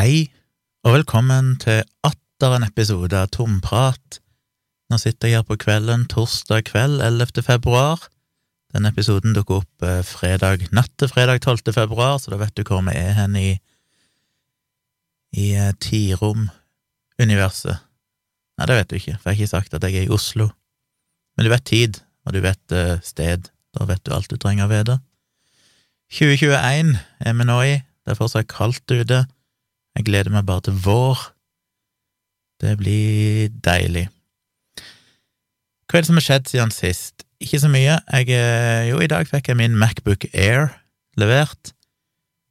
Hei, og velkommen til atter en episode av Tomprat. Nå sitter jeg her på kvelden, torsdag kveld 11. februar. Denne episoden dukker opp eh, fredag natt til fredag 12. februar, så da vet du hvor vi er hen i i eh, tirom-universet. Nei, det vet du ikke, for jeg har ikke sagt at jeg er i Oslo. Men du vet tid, og du vet eh, sted. Da vet du alt du trenger å vite. 2021 er vi nå i. Det er fortsatt kaldt ute. Jeg gleder meg bare til vår. Det blir deilig. Hva er det som har skjedd siden sist? Ikke så mye. Jeg, eh, jo, i dag fikk jeg min Macbook Air levert,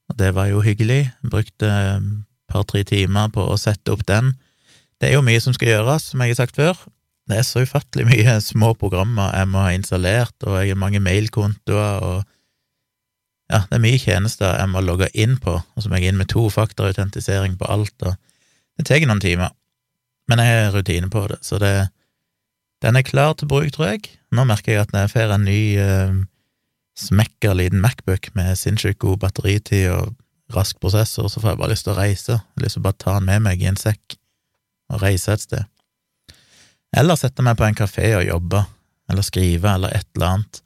og det var jo hyggelig. Jeg brukte et par-tre timer på å sette opp den. Det er jo mye som skal gjøres, som jeg har sagt før. Det er så ufattelig mye små programmer jeg må ha installert, og jeg har mange mailkontoer, og ja, det er mye tjenester jeg må logge inn på, og så må jeg inn med tofaktorautentisering på alt, og det tar noen timer, men jeg har rutine på det, så det, den er klar til bruk, tror jeg. Nå merker jeg at når jeg får en ny eh, smekker liten Macbook med sinnssykt god batteritid og rask prosessor, så får jeg bare lyst til å reise, jeg har lyst til å bare ta den med meg i en sekk og reise et sted. Eller sette meg på en kafé og jobbe, eller skrive, eller et eller annet.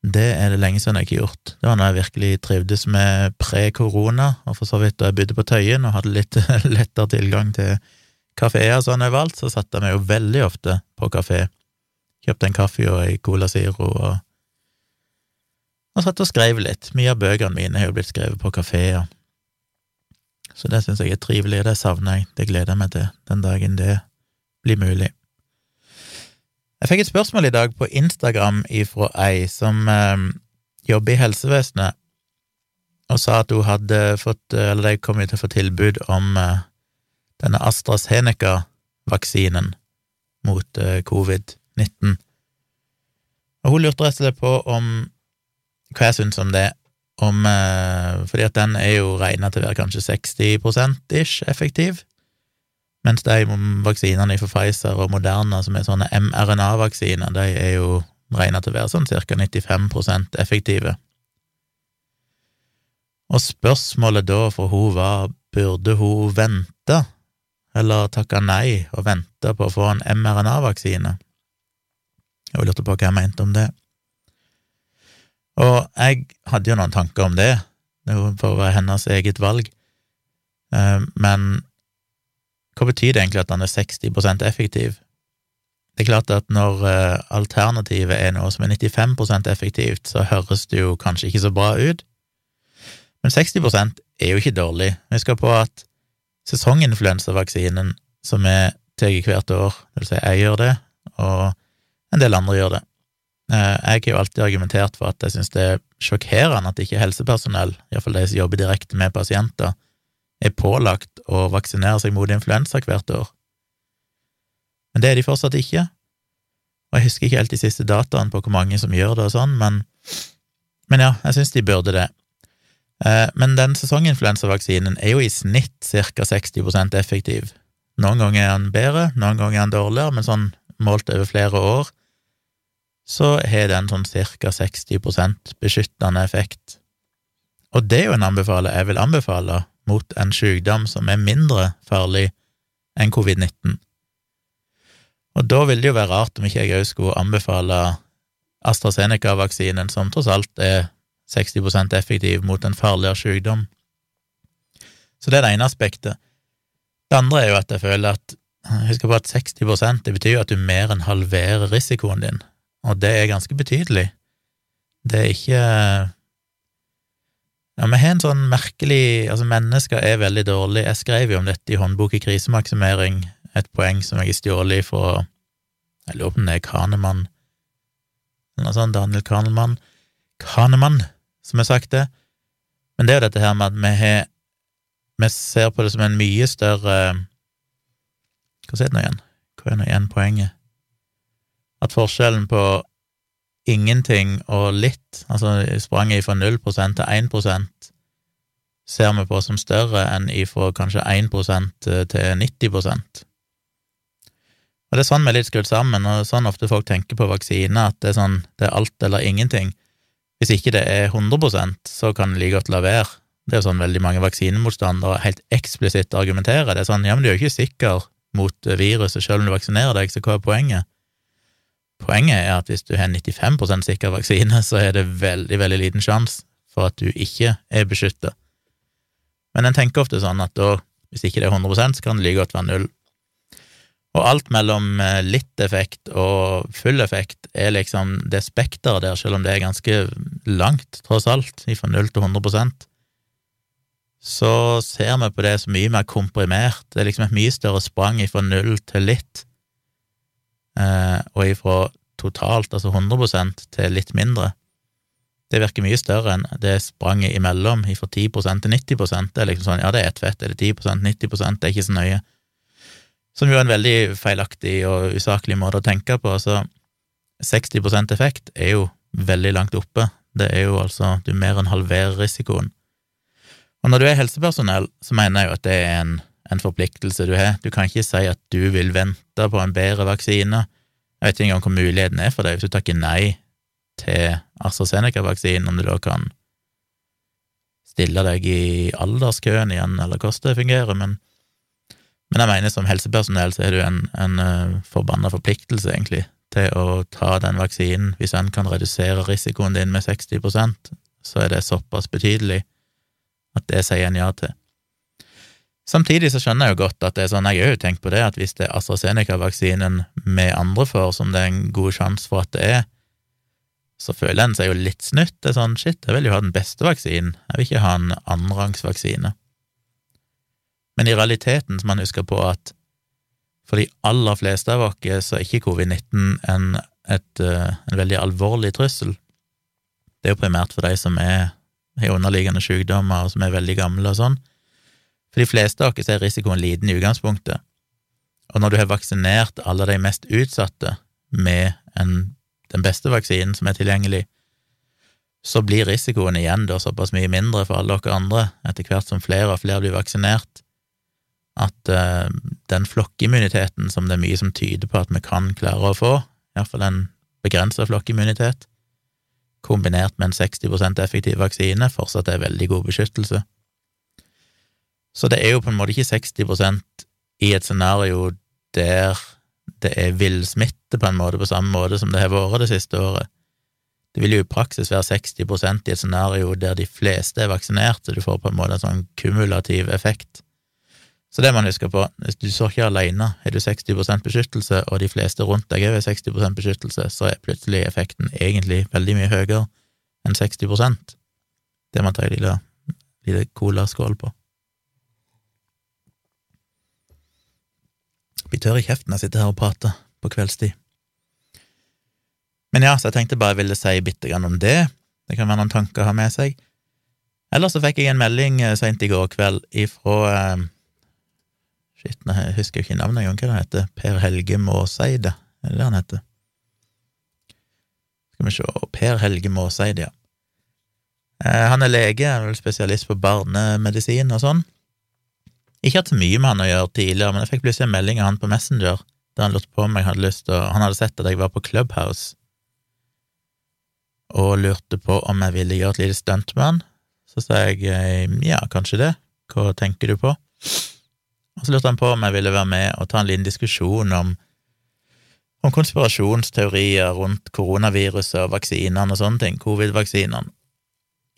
Det er det lenge siden jeg ikke har gjort. Det var når jeg virkelig trivdes med pre-korona, og for så vidt da jeg bodde på Tøyen og hadde litt lettere tilgang til kafeer sånn overalt, så satte jeg meg jo veldig ofte på kafé. Kjøpte en kaffe og ei Cola Zero og, og satt og skrev litt. Mye av bøkene mine har jo blitt skrevet på kafeer. Så det syns jeg er trivelig, og det savner jeg. Det gleder jeg meg til den dagen det blir mulig. Jeg fikk et spørsmål i dag på Instagram ifra ei som eh, jobber i helsevesenet, og sa at hun hadde fått, eller de kom til å få tilbud om eh, denne AstraZeneca-vaksinen mot eh, covid-19. Og hun lurte rett og slett på om hva jeg syns om det, om, eh, fordi at den er jo regna til å være kanskje 60 %-ish effektiv mens de vaksinene fra Pfizer og Moderna, som er sånne mRNA-vaksiner, de er jo regna til å være sånn ca. 95 effektive. Og spørsmålet da for hun var burde hun vente, eller takke nei og vente på å få en mRNA-vaksine? Jeg lurte på hva jeg mente om det. Og jeg hadde jo noen tanker om det, det var hennes eget valg, eh, men hva betyr det egentlig at den er 60% effektiv? Det er klart at når eh, alternativet er noe som er 95% effektivt, så høres det jo kanskje ikke så bra ut, men 60% er jo ikke dårlig. Skal på at sesonginfluensavaksinen som vi tar hvert år, det vil si jeg gjør det, og en del andre gjør det. Eh, jeg har jo alltid argumentert for at jeg synes det er sjokkerende at ikke helsepersonell, iallfall de som jobber direkte med pasienter, er pålagt å vaksinere seg mot influensa hvert år. Men det er de fortsatt ikke, og jeg husker ikke helt de siste dataene på hvor mange som gjør det og sånn, men, men ja, jeg syns de burde det. Eh, men den sesonginfluensavaksinen er jo i snitt ca. 60% effektiv. Noen ganger er den bedre, noen ganger er den dårligere, men sånn målt over flere år så har den sånn ca. 60% beskyttende effekt. Og det er jo en anbefaler jeg vil anbefale mot en sykdom som er mindre farlig enn covid-19. Og da vil det jo være rart om ikke jeg òg skulle anbefale AstraZeneca-vaksinen, som tross alt er 60% effektiv mot en farligere sykdom. Så det er det ene aspektet. Det andre er jo at jeg føler at Husk på at 60 det betyr at du mer enn halverer risikoen din, og det er ganske betydelig. Det er ikke ja, vi har en sånn merkelig Altså, mennesker er veldig dårlige. Jeg skrev jo om dette i håndbok i krisemaksimering, et poeng som jeg har stjålet fra Jeg lurer på om det er Kanemann noe sånt, Daniel Kanemann Kanemann, som har sagt det. Men det er jo dette her med at vi har Vi ser på det som en mye større Hva er det nå igjen? Hva er nå igjen poenget? At forskjellen på ingenting og litt, altså sprang fra 0% til 1% ser vi på som større enn ifra kanskje 1% til 90 Og det er sånn vi er litt skrudd sammen, og sånn ofte folk tenker på vaksine, at det er sånn, det er alt eller ingenting. Hvis ikke det er 100% så kan det like godt la være. Det er jo sånn veldig mange vaksinemotstandere helt eksplisitt argumenterer. Det er sånn, ja, men du er jo ikke sikker mot viruset selv om du vaksinerer deg, så hva er poenget? Poenget er at hvis du har 95% sikker vaksine, så er det veldig, veldig liten sjanse for at du ikke er beskytta. Men en tenker ofte sånn at da, hvis ikke det er 100 så kan det like godt være null. Og alt mellom eh, litt effekt og full effekt er liksom det spekteret der, selv om det er ganske langt, tross alt, fra null til 100% så ser vi på det som mye mer komprimert. Det er liksom et mye større sprang fra null til litt, og ifra totalt, altså 100% til litt mindre. Det virker mye større enn det spranget imellom, fra 10% til 90% Det er liksom sånn, ja, det er ett fett, er det 10% 90 det er ikke så nøye. Som jo er en veldig feilaktig og usaklig måte å tenke på. Altså, 60% effekt er jo veldig langt oppe. Det er jo altså Du mer enn halverer risikoen. Og når du er helsepersonell, så mener jeg jo at det er en, en forpliktelse du har. Du kan ikke si at du vil vente på en bedre vaksine. Jeg vet ikke engang hvor muligheten er for det hvis du takker nei til AstraZeneca-vaksinen, om du da kan stille deg i alderskøen igjen, eller hvordan det fungerer, men men jeg mener som helsepersonell så er du en, en uh, forbanna forpliktelse, egentlig, til å ta den vaksinen. Hvis en kan redusere risikoen din med 60% så er det såpass betydelig at det sier en ja til. Samtidig så skjønner jeg jo godt at det er sånn, jeg har jo tenkt på det, at hvis det er AstraZeneca-vaksinen vi andre får, som det er en god sjanse for at det er, så føler en seg jo litt snytt. Det er sånn, shit, jeg vil jo ha den beste vaksinen, jeg vil ikke ha en annenrangsvaksine. Men i realiteten så må man huske på at for de aller fleste av oss så er ikke covid-19 en, eh, en veldig alvorlig trussel. Det er jo primært for de som er, har underliggende sykdommer og som er veldig gamle og sånn. For de fleste av oss er risikoen liten i utgangspunktet. Og når du har vaksinert alle de mest utsatte med en, den beste vaksinen som er tilgjengelig, så blir risikoen igjen da såpass mye mindre for alle dere andre etter hvert som flere og flere blir vaksinert at uh, den flokkimmuniteten som det er mye som tyder på at vi kan klare å få, iallfall en begrensa flokkimmunitet, kombinert med en 60% effektiv vaksine, fortsatt er veldig god beskyttelse. Så det er jo på en måte ikke 60% i et scenario der det er villsmitte på en måte på samme måte som det har vært det siste året. Det vil jo i praksis være 60% i et scenario der de fleste er vaksinert, så du får på en måte en sånn kumulativ effekt. Så det man husker på. Hvis du står ikke alene, har du 60% beskyttelse, og de fleste rundt deg er 60% beskyttelse, så er plutselig effekten egentlig veldig mye høyere enn 60% Det må ta en lille colaskål på. Blir tørr i kjeften jeg sitter her og prater på kveldstid. Men ja, så jeg tenkte bare jeg ville si bitte grann om det. Det kan være noen tanker å ha med seg. Ellers så fikk jeg en melding eh, seint i går kveld ifra eh, Shit, jeg husker ikke navnet engang, hva han heter. Per Helge Måseide, er det det han heter? Skal vi se, Per Helge Måseide, ja. Eh, han er lege, er vel spesialist på barnemedisin og sånn. Ikke hatt så mye med han å gjøre tidligere, men jeg fikk plutselig en melding av han på Messenger der han lurte på om jeg hadde lyst til å Han hadde sett at jeg var på Clubhouse, og lurte på om jeg ville gjøre et lite stunt med han. Så sa jeg eh, ja, kanskje det, hva tenker du på? Og så lurte han på om jeg ville være med og ta en liten diskusjon om, om konspirasjonsteorier rundt koronaviruset og vaksinene og sånne ting, covid-vaksinene,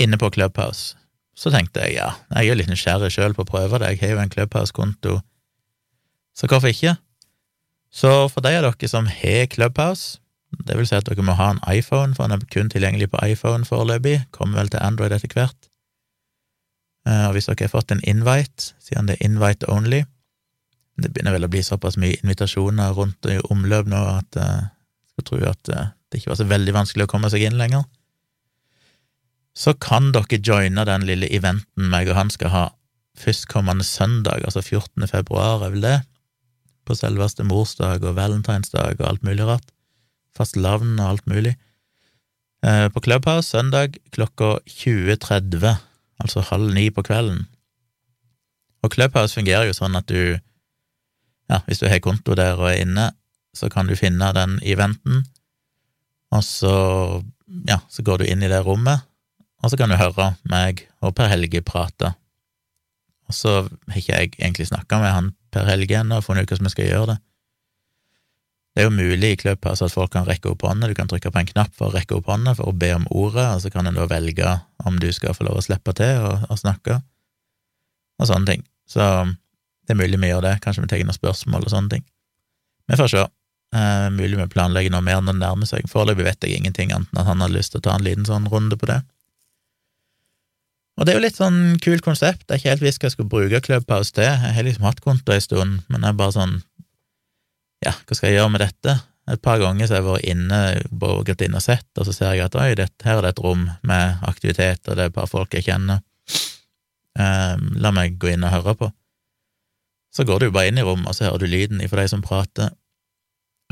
inne på Clubhouse. Så tenkte jeg ja, jeg er litt nysgjerrig sjøl på å prøve det, jeg har jo en Clubhouse-konto, så hvorfor ikke? Så for de av dere som har Clubhouse, det vil si at dere må ha en iPhone, for den er kun tilgjengelig på iPhone foreløpig, kommer vel til Android etter hvert. Eh, og hvis dere har fått en invite, siden det er invite only, det begynner vel å bli såpass mye invitasjoner rundt i omløp nå at jeg uh, skal tro at uh, det ikke var så veldig vanskelig å komme seg inn lenger. Så kan dere joine den lille eventen meg og han skal ha førstkommende søndag, altså 14. februar, er vel det, på selveste morsdag og valentinsdag og alt mulig rart, fastelavn og alt mulig, uh, på Clubhouse søndag klokka 20.30, altså halv ni på kvelden. Og Clubhouse fungerer jo sånn at du ja, hvis du har konto der og er inne, så kan du finne den eventen, og så, ja, så går du inn i det rommet, og så kan du høre meg og Per Helge prate. Og så har ikke jeg egentlig snakka med han Per Helge ennå og funnet ut hvordan vi skal gjøre det. Det er jo mulig i Clubhouse at folk kan rekke opp hånda, du kan trykke på en knapp for å rekke opp hånda for å be om ordet, og så kan en da velge om du skal få lov å slippe til og, og snakke, og sånne ting. Så det er mulig vi gjør det, kanskje vi tar noen spørsmål og sånne ting. Vi får se. Eh, mulig vi planlegger noe mer når det nærmer seg. Foreløpig vet jeg ingenting annet enn at han har lyst til å ta en liten sånn runde på det. Og det er jo litt sånn kult konsept. Det er ikke helt visst hva jeg skulle bruke Clubhouse til. Jeg har liksom hatt konto en stund, men jeg er bare sånn Ja, hva skal jeg gjøre med dette? Et par ganger så har jeg vært inne, gått inn og sett, og så ser jeg at oi, det, her er det et rom med aktivitet, og det er et par folk jeg kjenner. Um, la meg gå inn og høre på. Så går du bare inn i rommet, og så hører du lyden ifra de som prater.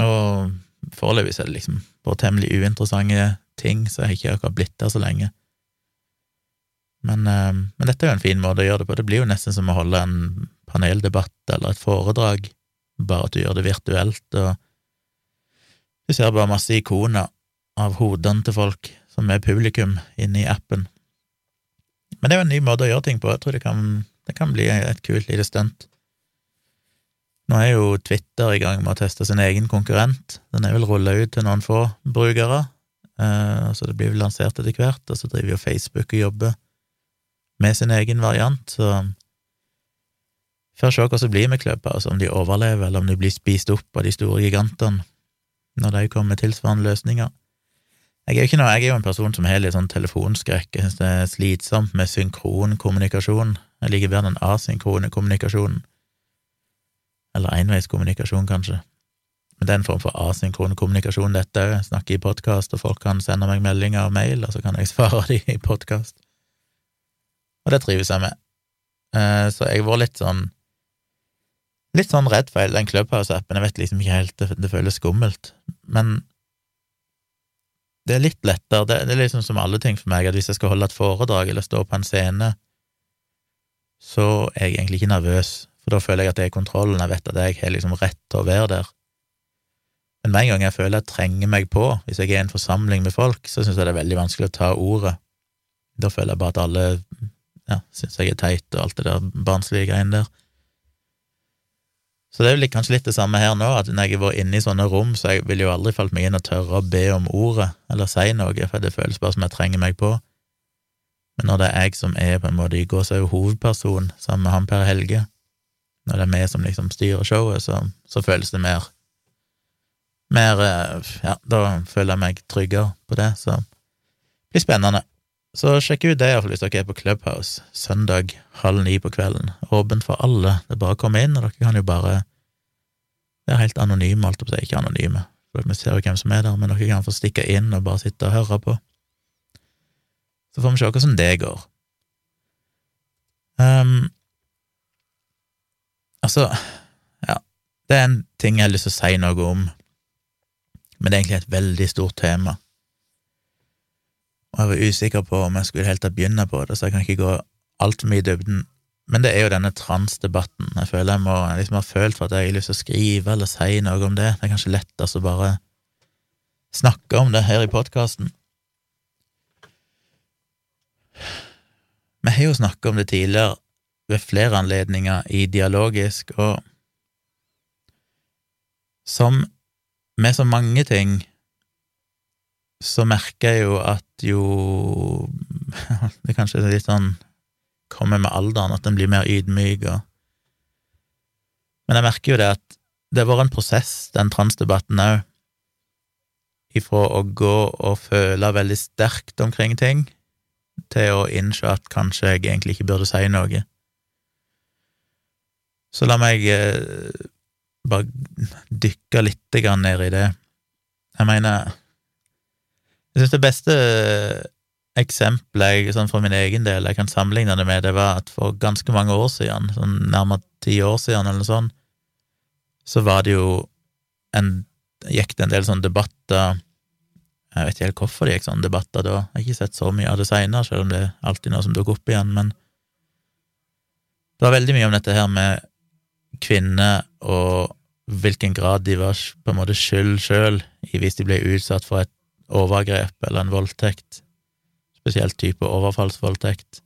Og foreløpig er det liksom bare temmelig uinteressante ting, så jeg har ikke akkurat blitt der så lenge. Men, eh, men, dette er jo en fin måte å gjøre det på. Det blir jo nesten som å holde en paneldebatt eller et foredrag, bare at du gjør det virtuelt, og du ser bare masse ikoner av hodene til folk som er publikum inne i appen. Men det er jo en ny måte å gjøre ting på. Jeg tror det kan, det kan bli et kult lite stunt. Nå er jo Twitter i gang med å teste sin egen konkurrent. Den er vel rulla ut til noen få brukere, eh, så det blir vel lansert etter hvert. Og så driver jo Facebook og jobber med sin egen variant, så får se hva som blir med Clubhouse, om de overlever, eller om de blir spist opp av de store gigantene når de kommer med tilsvarende løsninger. Jeg er ikke noe, jeg er jo en person som har litt sånn telefonskrekk, jeg synes det er slitsomt med synkron kommunikasjon, jeg liker bedre den asynkrone kommunikasjonen, eller enveiskommunikasjon, kanskje. Men det er en form for asynkron kommunikasjon, dette òg. Snakker i podkast, og folk kan sende meg meldinger og mail, og så kan jeg svare dem i podkast og det trives jeg med. Eh, så jeg var litt sånn litt sånn redd for den Clubhouse-appen. Jeg vet liksom ikke helt, det, føles skummelt. Men det er litt lettere. Det, er liksom som alle ting for meg, at hvis jeg skal holde et foredrag eller stå på en scene, så er jeg egentlig ikke nervøs, for da føler jeg at jeg i kontrollen, jeg vet at jeg har liksom rett til å være der. Men med en gang jeg føler jeg trenger meg på, hvis jeg er i en forsamling med folk, så syns jeg det er veldig vanskelig å ta ordet. Da føler jeg bare at alle ja, syns jeg er teit, og alt det der barnslige greiene der. Så det er vel kanskje litt det samme her nå, at når jeg har vært inne i sånne rom, så jeg vil jo aldri falt meg inn og tørre å be om ordet eller si noe, for det føles bare som jeg trenger meg på. Men når det er jeg som er på en måte i gåsehud hovedperson sammen med han Per Helge, når det er vi som liksom styrer showet, så, så føles det mer mer eh, Ja, da føler jeg meg tryggere på det, så det blir spennende. Så sjekk ut det iallfall hvis dere er på Clubhouse søndag halv ni på kvelden. Åpent for alle. Det er bare å komme inn, og dere kan jo bare Det er helt anonyme, alt opp ikke anonyme, for vi ser jo hvem som er der, men dere kan få stikke inn og bare sitte og høre på. Så får vi se hvordan det går. Um, altså, ja, det er en ting jeg har lyst til å si noe om, men det er egentlig et veldig stort tema og jeg var usikker på om jeg skulle helt tatt begynne på det, så jeg kan ikke gå altfor mye i dybden. Men det er jo denne transdebatten. Jeg føler jeg må jeg liksom har følt for at jeg har lyst til å skrive eller si noe om det. Det er kanskje lettest å bare snakke om det her i podkasten. Vi har jo snakket om det tidligere ved flere anledninger i Dialogisk, og som med så mange ting så merker jeg jo at jo Det er kanskje litt sånn kommer med alderen, at en blir mer ydmyk og Men jeg merker jo det at det har vært en prosess, den transdebatten òg, ifra å gå og føle veldig sterkt omkring ting, til å innse at kanskje jeg egentlig ikke burde si noe. Så la meg eh, bare dykke litt ned i det. Jeg mener, jeg synes det beste eksempelet sånn for min egen del jeg kan sammenligne det med, det var at for ganske mange år siden, sånn nærmere ti år siden eller noe sånt, så var det jo en gikk det en del sånne debatter. Jeg vet ikke helt hvorfor det gikk sånne debatter da, jeg har ikke sett så mye av det seinere, selv om det er alltid noe som dukker opp igjen, men det var veldig mye om dette her med kvinner og hvilken grad de var på en måte skyld sjøl hvis de ble utsatt for et overgrep eller en voldtekt, spesielt type overfallsvoldtekt.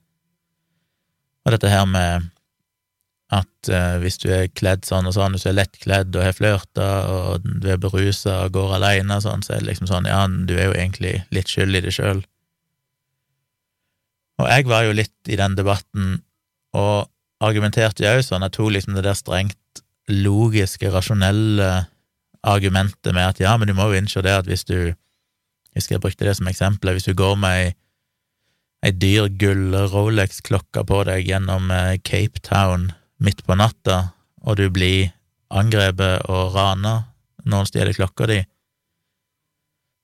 Og dette her med at uh, hvis du er kledd sånn og sånn, hvis du er lettkledd og har flørta og du er berusa og går aleine sånn, så er det liksom sånn, ja, du er jo egentlig litt skyld i det sjøl. Og jeg var jo litt i den debatten og argumenterte jo sånn, jeg tok liksom det der strengt logiske, rasjonelle argumentet med at ja, men du må jo innse det at hvis du Jeg husker jeg brukte det som eksempel, hvis du går med ei ei dyr gull Rolex-klokke på deg gjennom eh, Cape Town midt på natta, og du blir angrepet og rana, noen stjeler klokka di,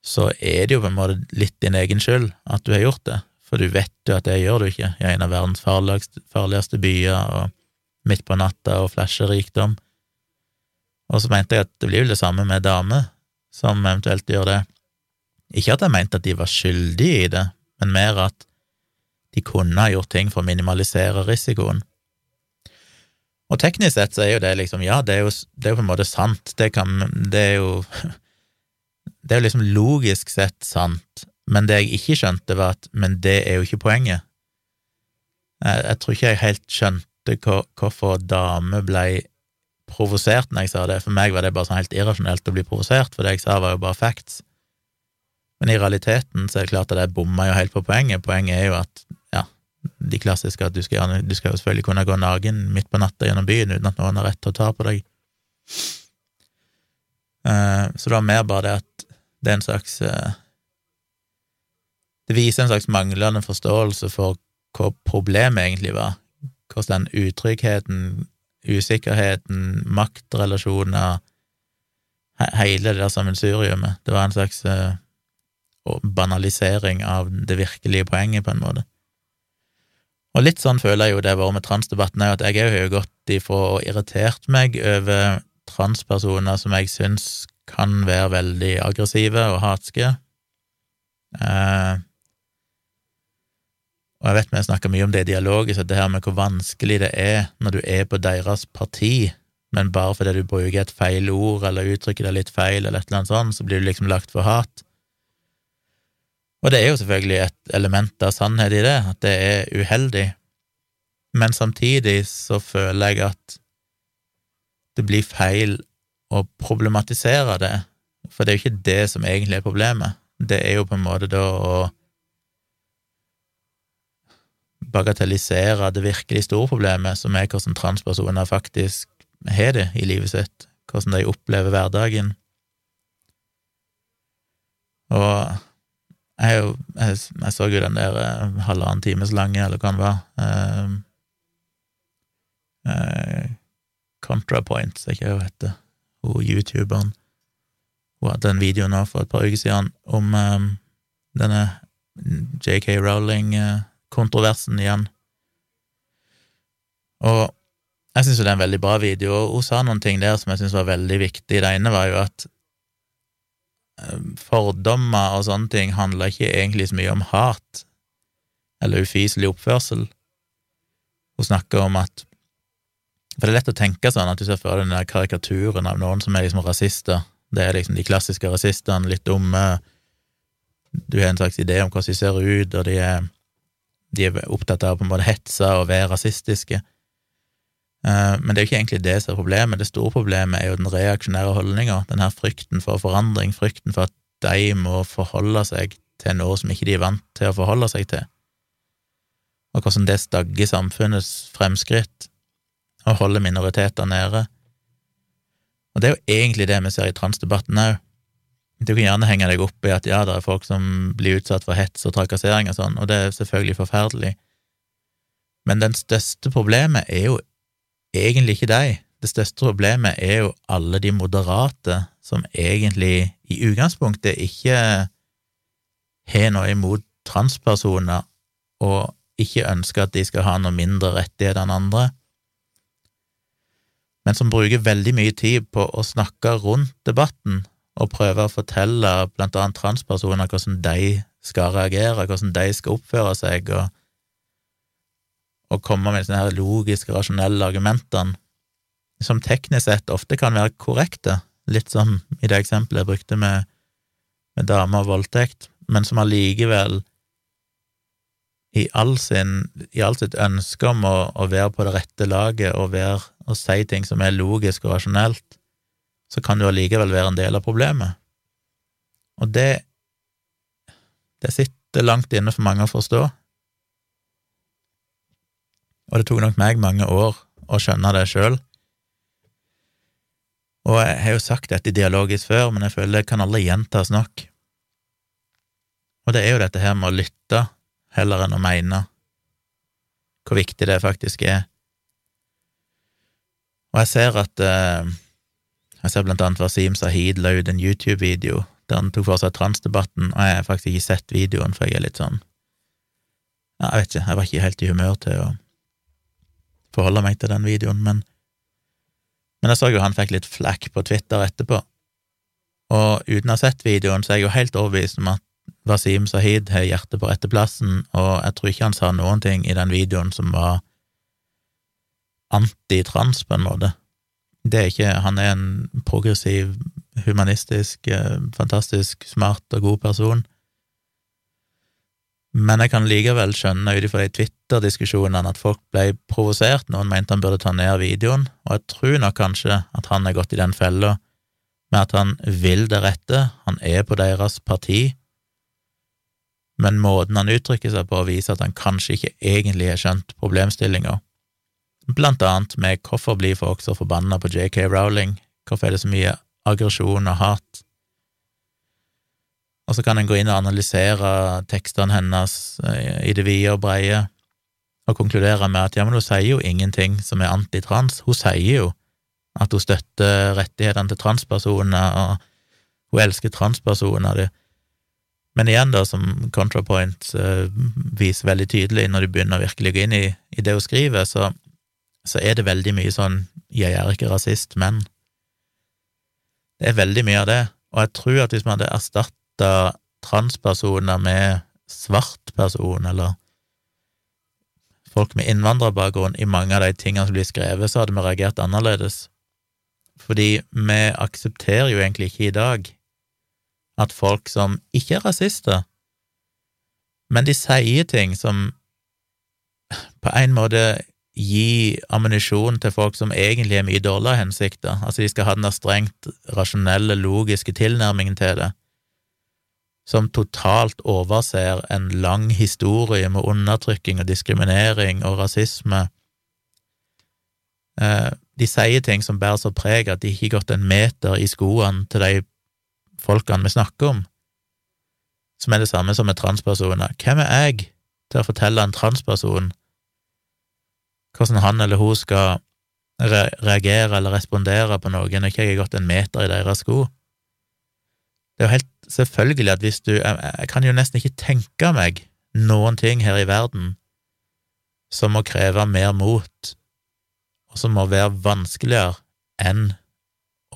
så er det jo på en måte litt din egen skyld at du har gjort det, for du vet jo at det gjør du ikke i en av verdens farligste, byer, og midt på natta og flasher rikdom. Og så mente jeg at det blir jo det samme med damer som eventuelt gjør det. Ikke at jeg mente at de var skyldige i det, men mer at de kunne ha gjort ting for å minimalisere risikoen. Og teknisk sett så er jo det liksom, ja, det er jo, det er på en måte sant, det kan Det er jo Det er jo liksom logisk sett sant, men det jeg ikke skjønte, var at Men det er jo ikke poenget. Jeg, jeg tror ikke jeg helt skjønte hvor, hvorfor damer ble provosert når jeg sa det. For meg var det bare sånn helt irrasjonelt å bli provosert, for det jeg sa, var jo bare facts. Men i realiteten så er det klart at jeg bomma jo helt på poenget. Poenget er jo at de klassiske at du skal, du skal jo selvfølgelig kunne gå naken midt på natta gjennom byen uten at noen har rett til å ta på deg. Uh, så det var mer bare det at det er en slags uh, Det viser en slags manglende forståelse for hva problemet egentlig var. Hvordan den utryggheten, usikkerheten, maktrelasjoner Hele det der sammensuriumet. Det var en slags uh, banalisering av det virkelige poenget, på en måte. Og litt sånn føler jeg jo det har vært med transdebatten òg, at jeg har jo gått ifra å irritert meg over transpersoner som jeg syns kan være veldig aggressive og hatske. Eh, og jeg vet vi snakker mye om det dialogisk, at det her med hvor vanskelig det er når du er på deres parti, men bare fordi du bruker et feil ord eller uttrykker deg litt feil eller et eller annet sånt, så blir du liksom lagt for hat. Og det er jo selvfølgelig et element av sannhet i det, at det er uheldig, men samtidig så føler jeg at det blir feil å problematisere det, for det er jo ikke det som egentlig er problemet. Det er jo på en måte da å bagatellisere det virkelig store problemet, som er hvordan transpersoner faktisk har det i livet sitt, hvordan de opplever hverdagen. Og jeg, jo, jeg, jeg, så jo den der uh, halvannen times lange, eller hva den var, uh, uh, ContraPoint, som ikke hun heter, hun youtuberen. Hun hadde en video nå for et par uker siden om um, denne JK Rowling-kontroversen igjen. Og jeg syns jo det er en veldig bra video, hun sa noen ting der som jeg syns var veldig viktig. Det ene var jo at fordommer og sånne ting handler ikke egentlig så mye om hat eller ufyselig oppførsel. Hun snakker om at For det er lett å tenke sånn at du ser for deg den der karikaturen av noen som er liksom rasister. Det er liksom de klassiske rasistene, litt dumme. Du har en slags idé om hvordan de ser ut, og de er, de er opptatt av på en måte hetse og være rasistiske. Eh, men det er jo ikke egentlig det som er problemet. Det store problemet er jo den reaksjonære holdninga, den her frykten for forandring, frykten for at de må forholde seg til noe som ikke de er vant til å forholde seg til, og hvordan det stagger samfunnets fremskritt og holder minoriteter nede. Og det er jo egentlig det vi ser i transdebatten òg. Du kan gjerne henge deg opp i at ja, det er folk som blir utsatt for hets og trakassering og sånn, og det er selvfølgelig forferdelig, men den største problemet er jo egentlig ikke de. Det største problemet er jo alle de moderate som egentlig i utgangspunktet ikke har noe imot transpersoner og ikke ønsker at de skal ha noe mindre rettigheter enn andre, men som bruker veldig mye tid på å snakke rundt debatten og prøve å fortelle blant annet transpersoner hvordan de skal reagere, hvordan de skal oppføre seg, og å komme med sånne her logiske, rasjonelle argumentene, som teknisk sett ofte kan være korrekte, litt som i det eksempelet jeg brukte med, med dame og voldtekt, men som allikevel i all, sin, i all sitt ønske om å, å, være på det rette laget og, være, og si ting som er logisk og rasjonelt, så kan du allikevel være en del av problemet. Og det det sitter langt inne for mange å forstå. Og det tok nok meg mange år å skjønne det sjøl. Og jeg har jo sagt dette dialogisk før, men jeg føler det kan aldri gjentas nok. Og det er jo dette her med å lytte heller enn å mene, hvor viktig det faktisk er. Og jeg ser at eh, Jeg ser blant annet Wasim Sahid la ut en YouTube-video der han tok for seg transdebatten, og jeg har faktisk ikke sett videoen, for jeg er litt sånn Jeg vet ikke, jeg var ikke helt i humør til å forholde meg til den videoen, men men jeg så jo han fikk litt flack på Twitter etterpå, og uten å ha sett videoen, så er jeg jo helt overbevist om at Wasim Sahid har hjertet på rette plassen, og jeg tror ikke han sa noen ting i den videoen som var antitrans, på en måte. Det er ikke Han er en progressiv, humanistisk, eh, fantastisk smart og god person. Men jeg kan likevel skjønne ut ifra de Twitter-diskusjonene at folk ble provosert, noen mente han burde ta ned videoen, og jeg tror nok kanskje at han er gått i den fella med at han vil det rette, han er på deres parti, men måten han uttrykker seg på, viser at han kanskje ikke egentlig har skjønt problemstillinga blant annet med hvorfor blir folk så forbanna på JK Rowling, hvorfor er det så mye aggresjon og hat? Og så kan en gå inn og analysere tekstene hennes eh, i det vide og breie, og konkludere med at ja, men hun sier jo ingenting som er antitrans, hun sier jo at hun støtter rettighetene til transpersoner, og hun elsker transpersoner. Men igjen, da, som ContraPoint uh, viser veldig tydelig når du begynner å virkelig gå inn i, i det hun skriver, så så er det veldig mye sånn 'jeg er ikke rasist, men' Det er veldig mye av det, og jeg tror at hvis man hadde erstatta transpersoner med svart person, eller folk med innvandrerbakgrunn i mange av de tingene som blir skrevet, så hadde vi reagert annerledes. Fordi vi aksepterer jo egentlig ikke i dag at folk som ikke er rasister, men de sier ting som på en måte gi ammunisjon til folk som egentlig er mye dårligere hensikter. Altså, de skal ha den der strengt rasjonelle, logiske tilnærmingen til det, som totalt overser en lang historie med undertrykking og diskriminering og rasisme. Eh, de sier ting som bærer så preg at de ikke har gått en meter i skoene til de folkene vi snakker om, som er det samme som med transpersoner. Hvem er jeg til å fortelle en transperson hvordan han eller hun skal reagere eller respondere på noen når jeg ikke har gått en meter i deres sko. Det er jo helt selvfølgelig at hvis du jeg, jeg kan jo nesten ikke tenke meg noen ting her i verden som må kreve mer mot, og som må være vanskeligere enn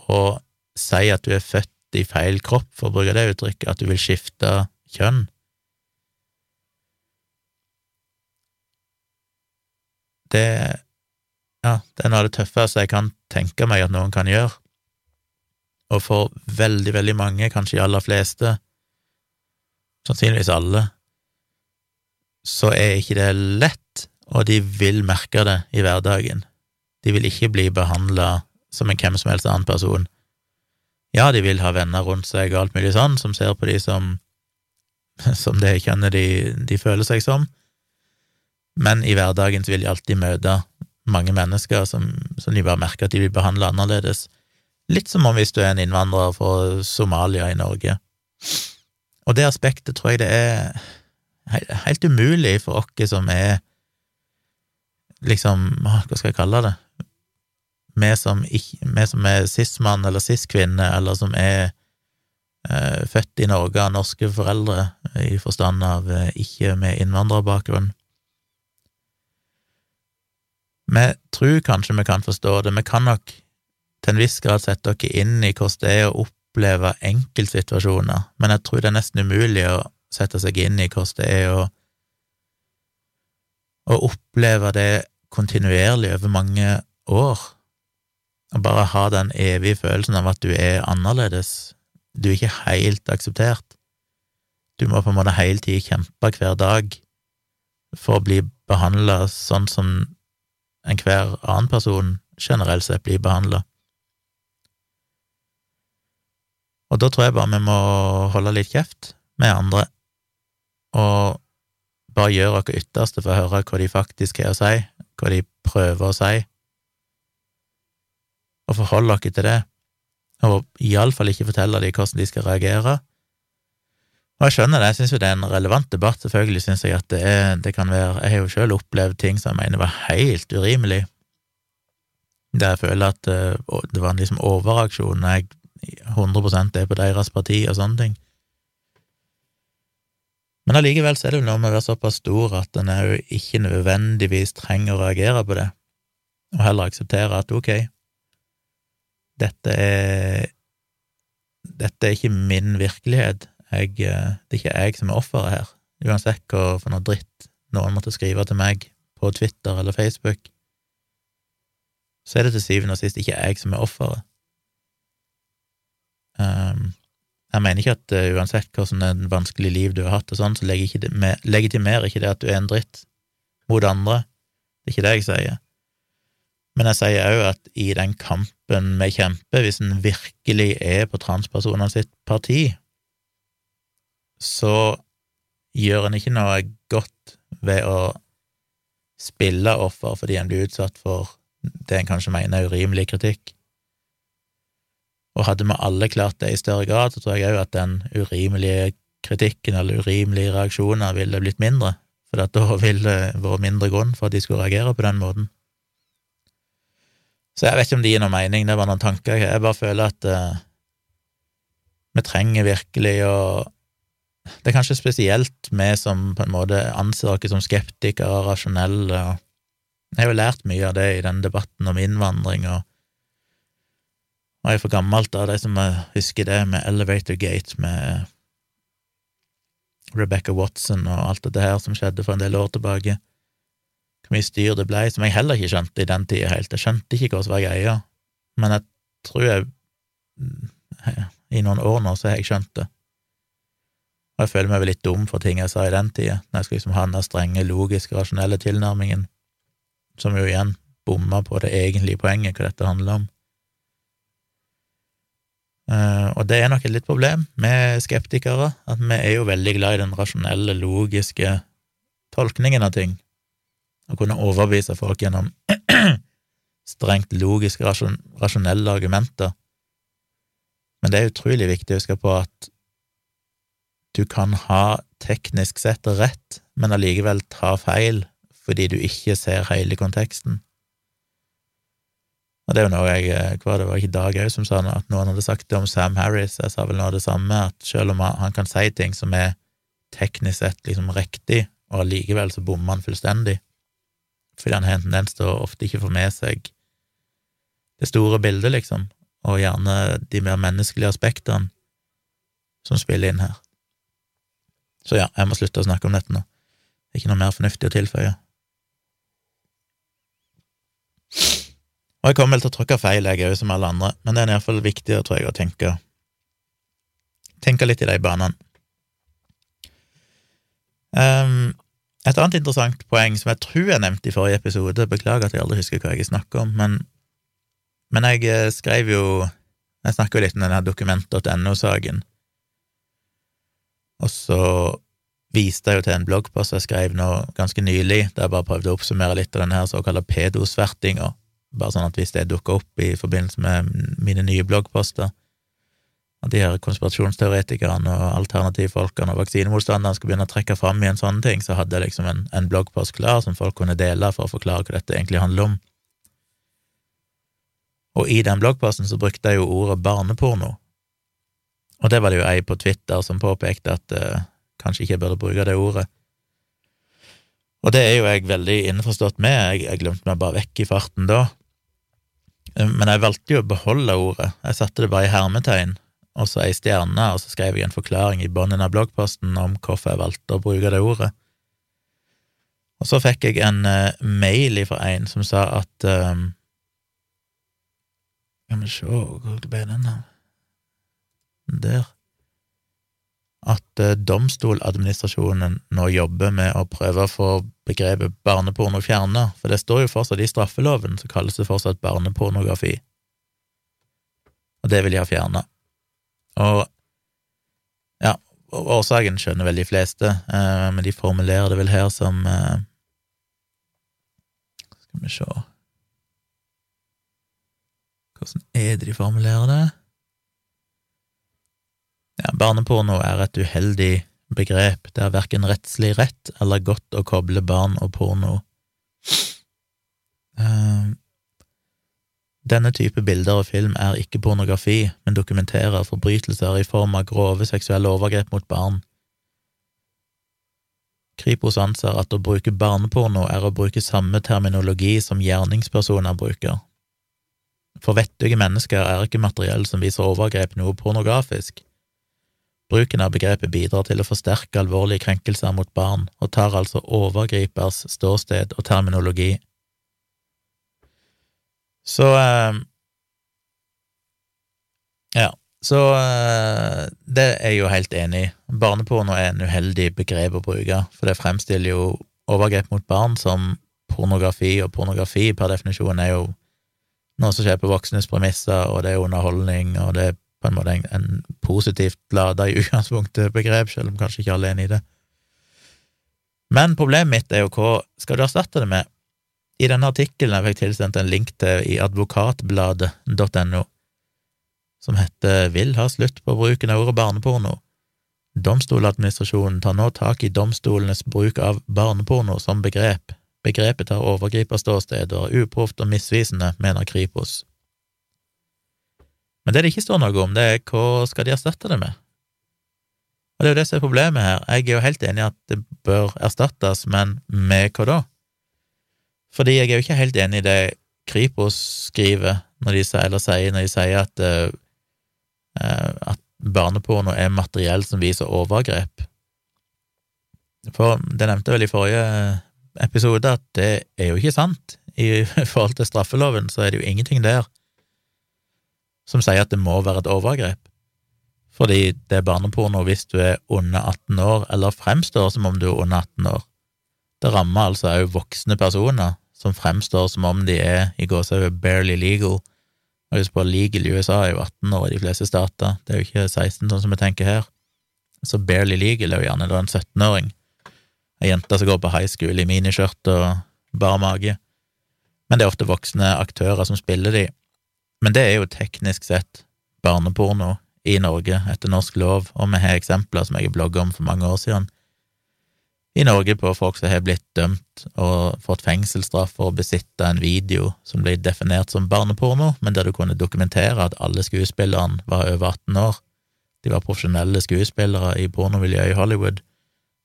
å si at du er født i feil kropp, for å bruke det uttrykket, at du vil skifte kjønn. det ja, det er noe av det tøffeste jeg kan tenke meg at noen kan gjøre. Og for veldig, veldig mange, kanskje de aller fleste, sannsynligvis alle, så er ikke det lett, og de vil merke det i hverdagen. De vil ikke bli behandla som en hvem som helst annen person. Ja, de vil ha venner rundt seg og alt mulig sånn, som ser på de som, som det kjønnet de, de føler seg som, men i hverdagen vil de alltid møte mange mennesker som, som de bare merker at de blir behandla annerledes. Litt som om hvis du er en innvandrer fra Somalia i Norge. Og det aspektet tror jeg det er helt umulig for oss som er liksom, hva skal jeg kalle det, vi som, er cis-mann eller cis-kvinne, eller som er eh, født i Norge av norske foreldre, i forstand av eh, ikke med innvandrerbakgrunn, vi tror kanskje vi kan forstå det, vi kan nok til en viss grad sette dere inn i hvordan det er å oppleve enkeltsituasjoner, men jeg tror det er nesten umulig å sette seg inn i hvordan det er å, å oppleve det kontinuerlig over mange år, og bare ha den evige følelsen av at du er annerledes, du er ikke helt akseptert. Du må på en måte hele tida kjempe hver dag for å bli behandla sånn som enhver annen person generelt sett blir behandla. Og da tror jeg bare vi må holde litt kjeft med andre, og bare gjøre vårt ytterste for å høre hva de faktisk har å si, hva de prøver å si, og forholde oss til det, og iallfall ikke fortelle dem hvordan de skal reagere. Og jeg skjønner det, jeg syns jo det er en relevant debatt, selvfølgelig syns jeg at det, er, det kan være Jeg har jo sjøl opplevd ting som jeg mener var helt urimelig, der jeg føler at uh, det var en liksom overreaksjon jeg 100 er på deres parti og sånne ting. Men allikevel så er det jo noe med å være såpass stor at en òg ikke nødvendigvis trenger å reagere på det, og heller akseptere at ok, dette er dette er ikke min virkelighet, jeg, eh, det er ikke jeg som er offeret her, uansett hva for noe dritt noen måtte skrive til meg på Twitter eller Facebook, så er det til syvende og sist ikke jeg som er offeret. Um, jeg mener ikke at uh, uansett hvordan vanskelig liv du har hatt, og sånn, så legitimerer ikke det at du er en dritt mot andre. Det er ikke det jeg sier. Men jeg sier òg at i den kampen vi kjemper, hvis en virkelig er på transpersonene sitt parti, så gjør en ikke noe godt ved å spille offer fordi en blir utsatt for det en kanskje mener er urimelig kritikk. Og hadde vi alle klart det i større grad, så tror jeg òg at den urimelige kritikken eller urimelige reaksjoner ville blitt mindre, for da ville det vært mindre grunn for at de skulle reagere på den måten. Så jeg vet ikke om det gir noe mening, det var noen tanker. Jeg bare føler at uh, vi trenger virkelig å Det er kanskje spesielt vi som på en måte anser oss som skeptikere og rasjonelle. Jeg har jo lært mye av det i den debatten om innvandring og og jeg for gammelt av de som husker det med Elevator Gate, med Rebecca Watson og alt dette her som skjedde for en del år tilbake. Hvor mye styr det ble, som jeg heller ikke skjønte i den tida helt. Jeg skjønte ikke hva som var greia, men jeg tror jeg I noen år nå så har jeg skjønt det. Og jeg føler meg vel litt dum for ting jeg sa i den tida, når jeg skulle liksom ha den strenge, logiske, rasjonelle tilnærmingen, som jo igjen bomma på det egentlige poenget, hva dette handler om. Uh, og det er nok et litt problem med skeptikere, at vi er jo veldig glad i den rasjonelle, logiske tolkningen av ting, å kunne overbevise folk gjennom strengt logiske, rasjonelle argumenter. Men det er utrolig viktig å huske på at du kan ha teknisk sett rett, men allikevel ta feil fordi du ikke ser hele konteksten. Og det er jo noe jeg eh, Hva det var ikke Dag òg som sa noe, at noen hadde sagt det om Sam Harris, jeg sa vel noe av det samme, at selv om han kan si ting som er teknisk sett liksom riktig, og allikevel så bommer han fullstendig, fordi han har en tendens til å ofte ikke få med seg det store bildet, liksom, og gjerne de mer menneskelige aspektene som spiller inn her. Så ja, jeg må slutte å snakke om dette nå. Ikke noe mer fornuftig å tilføye. Og jeg kommer vel til å tråkke feil, jeg òg, som alle andre, men det er iallfall viktig, tror jeg, å tenke, tenke litt i de banene. Um, et annet interessant poeng som jeg tror jeg nevnte i forrige episode, beklager at jeg aldri husker hva jeg snakker om, men, men jeg eh, skrev jo Jeg snakker jo litt om denne dokument.no-saken, og så viste jeg jo til en bloggpost jeg skrev nå ganske nylig, der jeg bare prøvde å oppsummere litt av denne såkalte pedosvertinga, bare sånn at hvis det dukker opp i forbindelse med mine nye bloggposter, at de her konspirasjonsteoretikerne og alternativfolkene og vaksinemotstanderne skulle begynne å trekke fram i en sånn ting, så hadde jeg liksom en, en bloggpost klar som folk kunne dele for å forklare hva dette egentlig handler om. Og i den bloggposten så brukte jeg jo ordet barneporno, og det var det jo ei på Twitter som påpekte at uh, kanskje ikke jeg burde bruke det ordet. Og det er jo jeg veldig innforstått med, jeg, jeg glemte meg bare vekk i farten da, men jeg valgte jo å beholde ordet, jeg satte det bare i hermetegn, og så ei stjerne, og så skrev jeg en forklaring i bunnen av bloggposten om hvorfor jeg valgte å bruke det ordet. Og så fikk jeg en uh, mail fra en som sa at um, Skal vi se, hvor ble den, av? Der. At eh, domstoladministrasjonen nå jobber med å prøve å få begrepet barneporno fjerna, for det står jo fortsatt i straffeloven, så kalles det fortsatt barnepornografi. Og det vil de ha fjerna. Og ja, årsaken skjønner vel de fleste, eh, men de formulerer det vel her som eh, Skal vi se Hvordan er det de formulerer det? Ja, barneporno er et uheldig begrep, det er verken rettslig rett eller godt å koble barn og porno. Uh, denne type bilder og film er ikke pornografi, men dokumenterer forbrytelser i form av grove seksuelle overgrep mot barn. Kripos anser at å bruke barneporno er å bruke samme terminologi som gjerningspersoner bruker. For vettuge mennesker er ikke materiell som viser overgrep noe pornografisk. Bruken av begrepet bidrar til å forsterke alvorlige krenkelser mot barn, og tar altså overgripers ståsted og terminologi. Så eh, Ja, så eh, det er jeg jo helt enig i. Barneporno er en uheldig begrep å bruke, for det fremstiller jo overgrep mot barn som pornografi, og pornografi per definisjon er jo noe som skjer på voksnes premisser, og det er underholdning, og det er på en måte en, en positivt lada i utgangspunktet begrep, selv om kanskje ikke alle er enig i det. Men problemet mitt er jo hva skal du erstatte det med? I denne artikkelen jeg fikk tilsendt en link til i advokatbladet.no, som heter Vil ha slutt på bruken av ordet barneporno. Domstoladministrasjonen tar nå tak i domstolenes bruk av barneporno som begrep. Begrepet tar overgriperståsted og er uproft og misvisende, mener Kripos. Men det det ikke står noe om, det er hva skal de erstatte det med? Og det er jo det som er problemet her. Jeg er jo helt enig i at det bør erstattes, men med hva da? Fordi jeg er jo ikke helt enig i det Kripos skriver når de sier, eller sier når de sier at, uh, at barneporno er materiell som viser overgrep. For det nevnte vel i forrige episode at det er jo ikke sant. I forhold til straffeloven så er det jo ingenting der som sier at det må være et overgrep, fordi det er barneporno hvis du er under 18 år, eller fremstår som om du er under 18 år. Det rammer altså òg voksne personer som fremstår som om de er i gåsehudet barely legal. Og husk på, legal i USA er jo 18 år i de fleste stater, det er jo ikke 16 sånn som vi tenker her. Så barely legal er jo gjerne da en 17-åring, ei jente som går på high school i miniskjørt og bar mage. Men det er ofte voksne aktører som spiller de, men det er jo teknisk sett barneporno i Norge etter norsk lov, og vi har eksempler som jeg blogga om for mange år siden, i Norge på folk som har blitt dømt og fått fengselsstraff for å besitte en video som ble definert som barneporno, men der du kunne dokumentere at alle skuespillerne var over 18 år. De var profesjonelle skuespillere i pornomiljøet i Hollywood,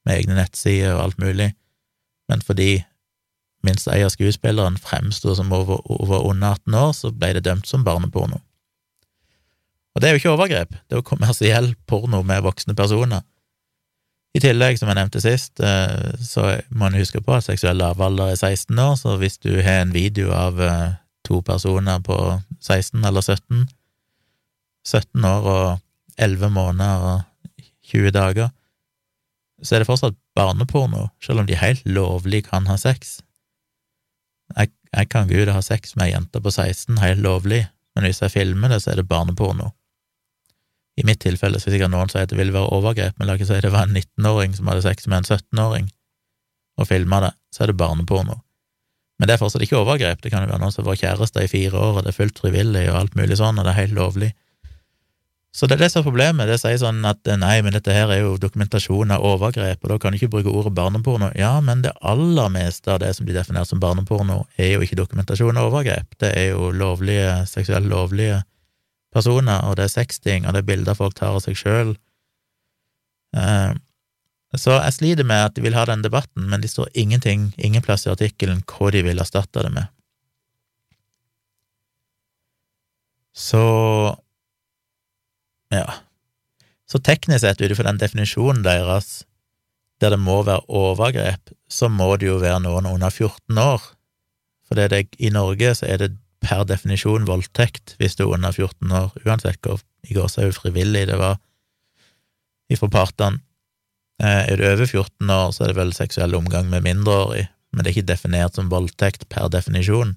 med egne nettsider og alt mulig, men fordi minst ei av skuespillerne fremsto som over, over, under 18 år, så ble det dømt som barneporno. Og det er jo ikke overgrep, det er jo kommersiell porno med voksne personer. I tillegg, som jeg nevnte sist, eh, så må en huske på at seksuell lavalder er 16 år, så hvis du har en video av eh, to personer på 16 eller 17, 17 år og 11 måneder og 20 dager, så er det fortsatt barneporno, selv om de helt lovlig kan ha sex. Jeg, jeg kan gå ut og ha sex med ei jente på 16, helt lovlig, men hvis jeg filmer det, så er det barneporno. I mitt tilfelle så er det sikkert noen sier at det ville være overgrep, men la ikke si det var en 19-åring som hadde sex med en 17-åring, og filma det, så er det barneporno. Men det er fortsatt ikke overgrep, det kan jo være noen som har vært kjæreste i fire år, og det er fullt frivillig og alt mulig sånn, og det er helt lovlig. Så det er det som er problemet. Det sier sånn at nei, men dette her er jo dokumentasjon av overgrep, og da kan du ikke bruke ordet barneporno. Ja, men det aller meste av det som blir definert som barneporno, er jo ikke dokumentasjon av overgrep. Det er jo lovlige, seksuelt lovlige personer, og det er sexting, og det er bilder folk tar av seg sjøl. Eh, så jeg sliter med at de vil ha den debatten, men det står ingenting, ingen plass i artikkelen hva de vil erstatte det med. Så ja. Så teknisk sett, ut ifra den definisjonen deres, der det må være overgrep, så må det jo være noen under 14 år. For det i Norge så er det per definisjon voldtekt hvis du er under 14 år, uansett hvor i går så frivillig det var ifra partene. Eh, er du over 14 år, så er det vel seksuell omgang med mindreårig, men det er ikke definert som voldtekt per definisjon.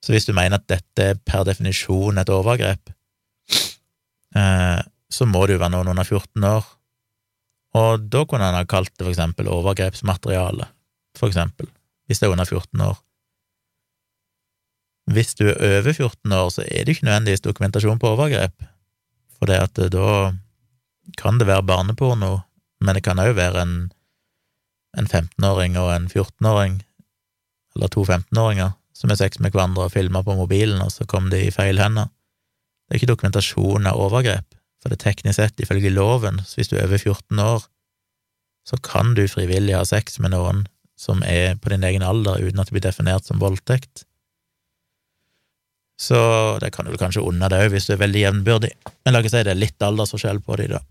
Så hvis du mener at dette er per definisjon et overgrep, så må det jo være noen under 14 år, og da kunne han ha kalt det for eksempel overgrepsmateriale, for eksempel, hvis det er under 14 år. Hvis du er over 14 år, så er det ikke nødvendigvis dokumentasjon på overgrep, for det at da kan det være barneporno, men det kan òg være en, en 15-åring og en 14-åring, eller to 15-åringer, som har sex med hverandre og filmer på mobilen, og så kom de i feil hender. Det er ikke dokumentasjon av overgrep, for det er teknisk sett, ifølge loven, så hvis du er over 14 år, så kan du frivillig ha sex med noen som er på din egen alder, uten at det blir definert som voldtekt. Så det kan du kanskje unne deg òg, hvis du er veldig jevnbyrdig. Men la oss si det er litt aldersforskjell på de, da.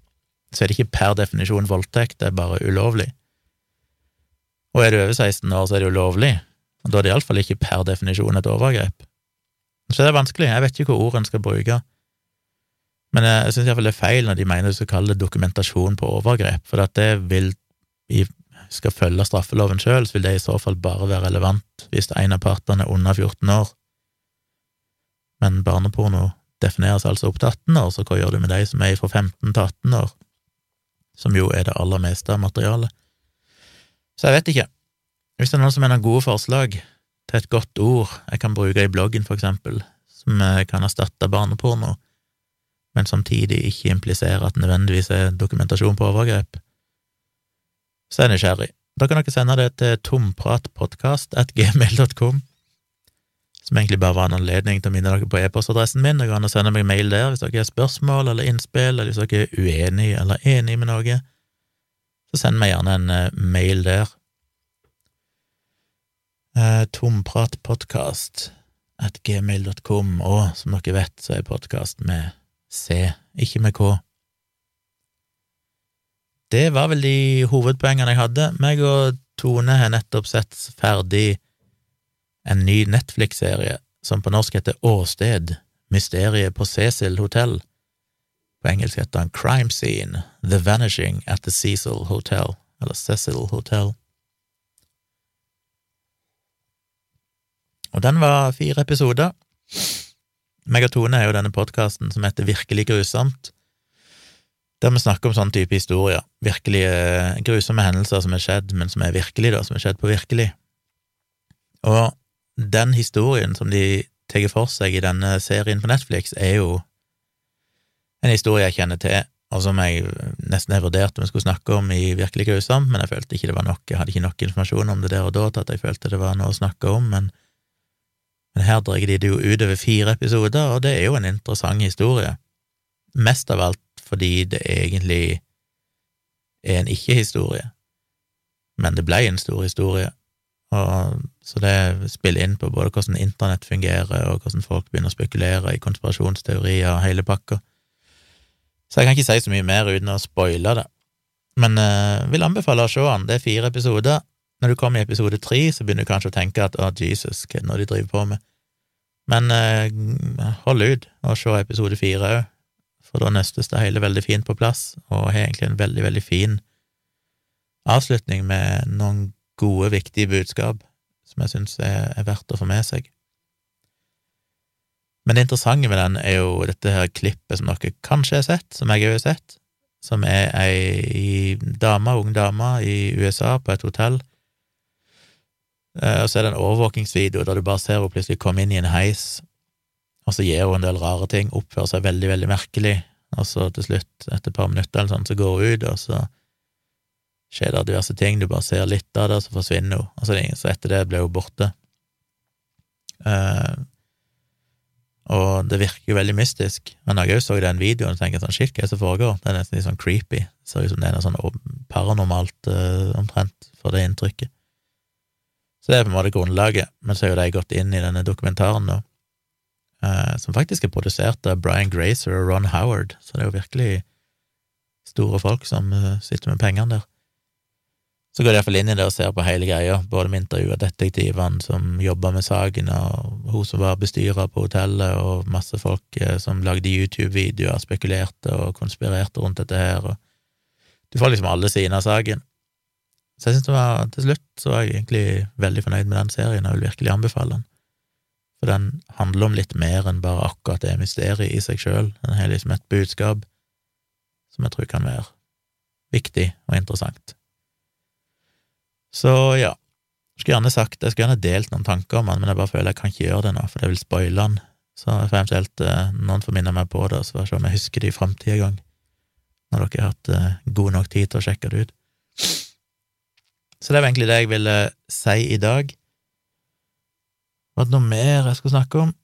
Så er det ikke per definisjon voldtekt, det er bare ulovlig. Og er du over 16 år, så er det ulovlig, og da er det iallfall ikke per definisjon et overgrep. Så det er vanskelig, jeg vet ikke hva ord en skal bruke. Men jeg syns iallfall det er feil når de mener du skal kalle det dokumentasjon på overgrep, for at det vil i skal følge straffeloven sjøl, så vil det i så fall bare være relevant hvis en av partene er under 14 år. Men barneporno defineres altså opp til 18 år, så hva gjør du med de som er fra 15 til 18 år, som jo er det aller meste av materialet? Så jeg vet ikke. Hvis det er noen som mener gode forslag til et godt ord jeg kan bruke i bloggen, for eksempel, som kan erstatte barneporno, men samtidig ikke impliserer at det nødvendigvis er dokumentasjon på overgrep, så er jeg nysgjerrig. Da kan dere sende det til tompratpodkast.gmail.com, som egentlig bare var en anledning til å minne dere på e-postadressen min. Dere kan sende meg mail der hvis dere har spørsmål eller innspill, eller hvis dere er uenige eller enige med noe. Så send meg gjerne en uh, mail der. Tompratpodkast at gmail.com, og som dere vet, så er podkast med C, ikke med K. Det var vel de hovedpoengene jeg hadde. Meg og Tone har nettopp sett ferdig en ny Netflix-serie som på norsk heter Åsted, mysteriet på Cecil Hotel. På engelsk heter den Crime Scene, The Vanishing at the Cecil Hotel, eller Cecil Hotel. Og den var fire episoder. Megatone er jo denne podkasten som heter Virkelig grusomt, der vi snakker om sånn type historier, virkelig grusomme hendelser som er skjedd, men som er virkelig, da, som er skjedd på virkelig. Og den historien som de tar for seg i denne serien på Netflix, er jo en historie jeg kjenner til, og som jeg nesten har vurdert om jeg skulle snakke om i Virkelig grusomt, men jeg følte ikke det var nok, jeg hadde ikke nok informasjon om det der og da til at jeg følte det var noe å snakke om, men men her drar de det jo utover fire episoder, og det er jo en interessant historie. Mest av alt fordi det egentlig er en ikke-historie, men det ble en stor historie. Og, så det spiller inn på både hvordan internett fungerer, og hvordan folk begynner å spekulere i konspirasjonsteorier og hele pakka. Så jeg kan ikke si så mye mer uten å spoile det. Men jeg uh, vil anbefale å se den. Det er fire episoder. Når du kommer i episode tre, så begynner du kanskje å tenke at å, Jesus, hva er det nå de driver på med? Men eh, hold ut og se episode fire òg, for da nøstes det hele veldig fint på plass, og har egentlig en veldig, veldig fin avslutning med noen gode, viktige budskap som jeg syns er, er verdt å få med seg. Men det interessante med den er jo dette her klippet som dere kanskje har sett, som jeg òg har sett, som er ei dame, ung dame i USA på et hotell og så er det en overvåkingsvideo der du bare ser henne plutselig komme inn i en heis, og så gjør hun en del rare ting, oppfører seg veldig, veldig merkelig, og så til slutt, etter et par minutter eller sånn, så går hun ut, og så skjer det diverse ting, du bare ser litt av det, og så forsvinner hun, og så, etter det ble hun borte. Uh, og det virker jo veldig mystisk. Men jeg òg så den videoen, så tenker jeg sånn shit, hva er det som foregår? Det er nesten litt sånn creepy. Det ser ut som det er noe sånn paranormalt uh, omtrent, for det inntrykket. Så det er på en måte grunnlaget, men så er jo de gått inn i denne dokumentaren, nå, eh, som faktisk er produsert av Brian Grazer og Ron Howard, så det er jo virkelig store folk som eh, sitter med pengene der. Så går jeg iallfall inn i det og ser på hele greia, både med intervju av detektivene som jobba med saken, og hun som var bestyrer på hotellet, og masse folk eh, som lagde YouTube-videoer, spekulerte og konspirerte rundt dette her, og du får liksom alle sidene av saken. Så jeg synes det var, til slutt så var jeg egentlig veldig fornøyd med den serien, og vil virkelig anbefale den. For den handler om litt mer enn bare akkurat det mysteriet i seg sjøl. Den har liksom et budskap som jeg tror kan være viktig og interessant. Så ja, jeg skulle gjerne sagt, jeg skulle gjerne delt noen tanker om den, men jeg bare føler jeg kan ikke gjøre det nå, for det vil spoile den. Så jeg får eventuelt eh, noen får minne meg på det, så får jeg se om jeg husker det i framtida en gang, når dere har hatt eh, god nok tid til å sjekke det ut. Så det var egentlig det jeg ville si i dag. Var det noe mer jeg skulle snakke om?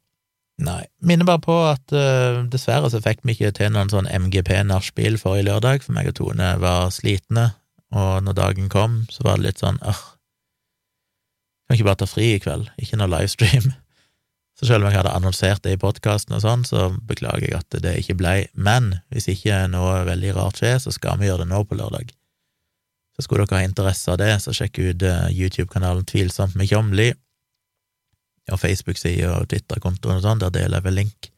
Nei. Minner bare på at uh, dessverre så fikk vi ikke til noen sånn MGP-nachspiel forrige lørdag, for meg og Tone var slitne, og når dagen kom, så var det litt sånn åh, kan ikke bare ta fri i kveld, ikke noe livestream. Så selv om jeg hadde annonsert det i podkasten og sånn, så beklager jeg at det ikke blei. Men hvis ikke noe veldig rart skjer, så skal vi gjøre det nå på lørdag. Så skulle dere ha interesse av det, så sjekk ut uh, YouTube-kanalen Tvilsomt med Tjomli, og Facebook-sida og Twitter-kontoen og sånn, der deler jeg vel link.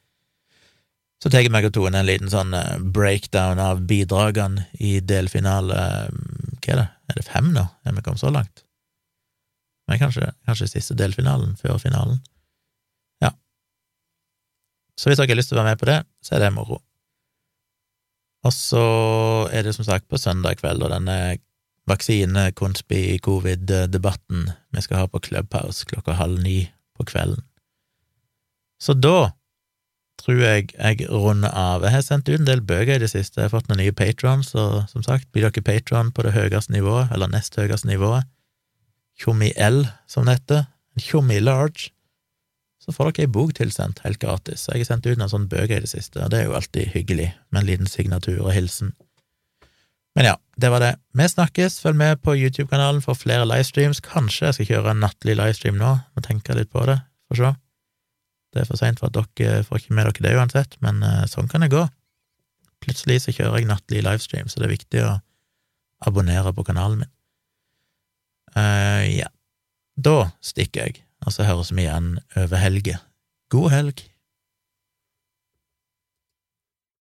Så tar meg og Tone en liten sånn uh, breakdown av bidragene i delfinale um, Hva er det, er det fem nå? Er vi kommet så langt? Men kanskje, kanskje siste delfinalen før finalen? Ja. Så hvis dere har lyst til å være med på det, så er det moro. Og så er det som sagt på søndag kveld, og denne vaksine, konspi, covid-debatten vi skal ha på Clubhouse klokka halv ni på kvelden. Så da tror jeg jeg runder av. Jeg har sendt ut en del bøker i det siste, jeg har fått noen nye patrons, og som sagt, blir dere patron på det høyeste nivået, eller nest høyeste nivået, Tjommi L, som det heter, Tjommi Large, så får dere ei bok tilsendt helt gratis. Jeg har sendt ut noen sånne bøker i det siste, og det er jo alltid hyggelig, med en liten signatur og hilsen. Men ja, det var det. Vi snakkes, følg med på YouTube-kanalen for flere livestreams. Kanskje jeg skal kjøre en nattlig livestream nå, må tenke litt på det, får se. Det er for seint for at dere får ikke med dere det uansett, men uh, sånn kan det gå. Plutselig så kjører jeg nattlig livestream, så det er viktig å abonnere på kanalen min. Uh, ja, da stikker jeg, og så høres vi igjen over helge. God helg!